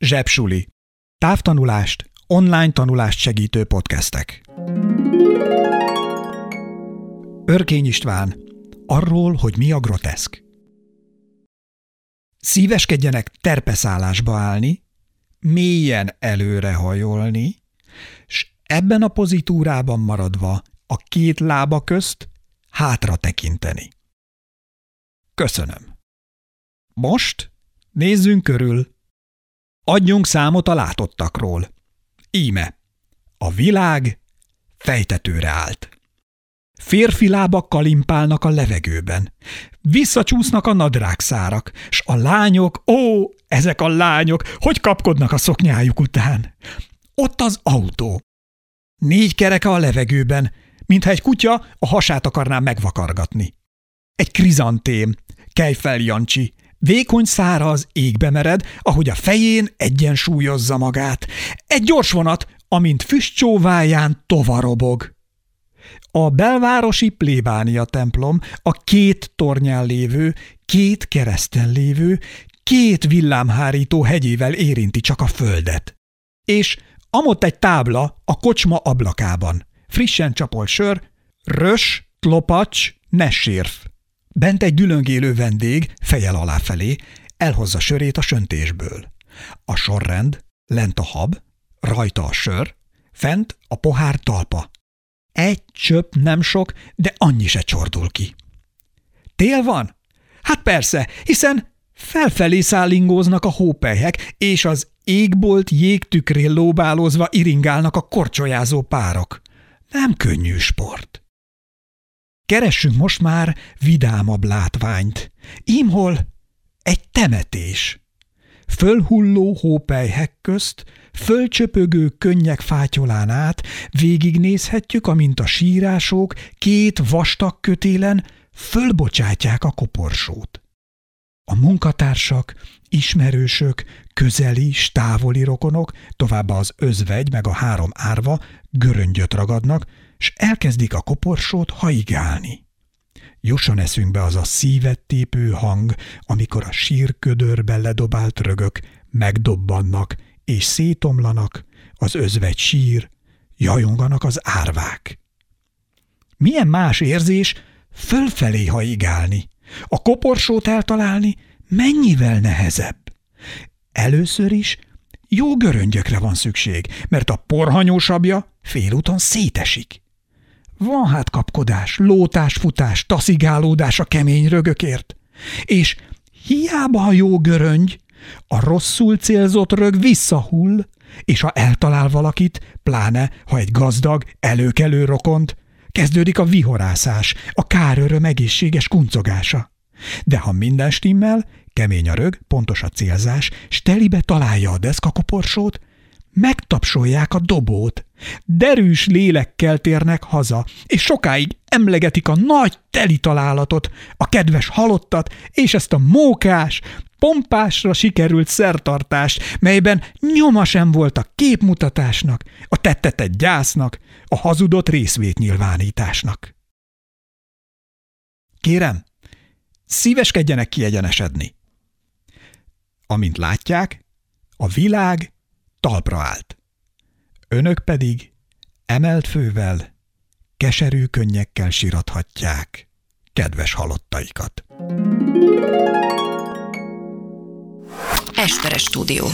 Zsebsuli. Távtanulást, online tanulást segítő podcastek. Örkény István. Arról, hogy mi a groteszk. Szíveskedjenek terpeszállásba állni, mélyen előre hajolni, s ebben a pozitúrában maradva a két lába közt hátra tekinteni. Köszönöm. Most nézzünk körül. Adjunk számot a látottakról. Íme. A világ fejtetőre állt. Férfi lábak kalimpálnak a levegőben. Visszacsúsznak a nadrágszárak, s a lányok, ó, ezek a lányok, hogy kapkodnak a szoknyájuk után. Ott az autó. Négy kereke a levegőben, mintha egy kutya a hasát akarná megvakargatni. Egy krizantém, Kejfel Jancsi, vékony szára az égbe mered, ahogy a fején egyensúlyozza magát. Egy gyors vonat, amint füstcsóváján tovarobog. A belvárosi plébánia templom a két tornyán lévő, két kereszten lévő, két villámhárító hegyével érinti csak a földet. És amott egy tábla a kocsma ablakában. Frissen csapolt sör, rös, tlopacs, ne sérf. Bent egy dülöngélő vendég, fejel aláfelé, elhozza sörét a söntésből. A sorrend, lent a hab, rajta a sör, fent a pohár talpa. Egy csöpp nem sok, de annyi se csordul ki. Tél van? Hát persze, hiszen felfelé szállingóznak a hópelyhek, és az égbolt jégtükrén lóbálózva iringálnak a korcsolyázó párok. Nem könnyű sport. Keressünk most már vidámabb látványt. Imhol egy temetés. Fölhulló hópelyhek közt, fölcsöpögő könnyek fátyolán át végignézhetjük, amint a sírások két vastag kötélen fölbocsátják a koporsót. A munkatársak, ismerősök, közeli, távoli rokonok, továbbá az özvegy meg a három árva göröngyöt ragadnak, s elkezdik a koporsót haigálni. Jusson eszünkbe az a szívet tépő hang, amikor a sírködörbe ledobált rögök megdobbannak és szétomlanak, az özvegy sír, jajonganak az árvák. Milyen más érzés fölfelé haigálni, a koporsót eltalálni mennyivel nehezebb. Először is jó göröngyökre van szükség, mert a porhanyósabbja félúton szétesik. Van hát kapkodás, lótás, futás, taszigálódás a kemény rögökért. És hiába a jó göröngy, a rosszul célzott rög visszahull, és ha eltalál valakit, pláne ha egy gazdag, előkelő rokont, kezdődik a vihorászás, a káröröm egészséges kuncogása. De ha minden stimmel, kemény a rög, pontos a célzás, s telibe találja a deszkakoporsót, megtapsolják a dobót, derűs lélekkel térnek haza, és sokáig emlegetik a nagy teli találatot, a kedves halottat, és ezt a mókás, pompásra sikerült szertartást, melyben nyoma sem volt a képmutatásnak, a tettetett gyásznak, a hazudott részvétnyilvánításnak. Kérem, szíveskedjenek kiegyenesedni. Amint látják, a világ talpra állt. Önök pedig emelt fővel, keserű könnyekkel sirathatják kedves halottaikat. Esperes stúdió.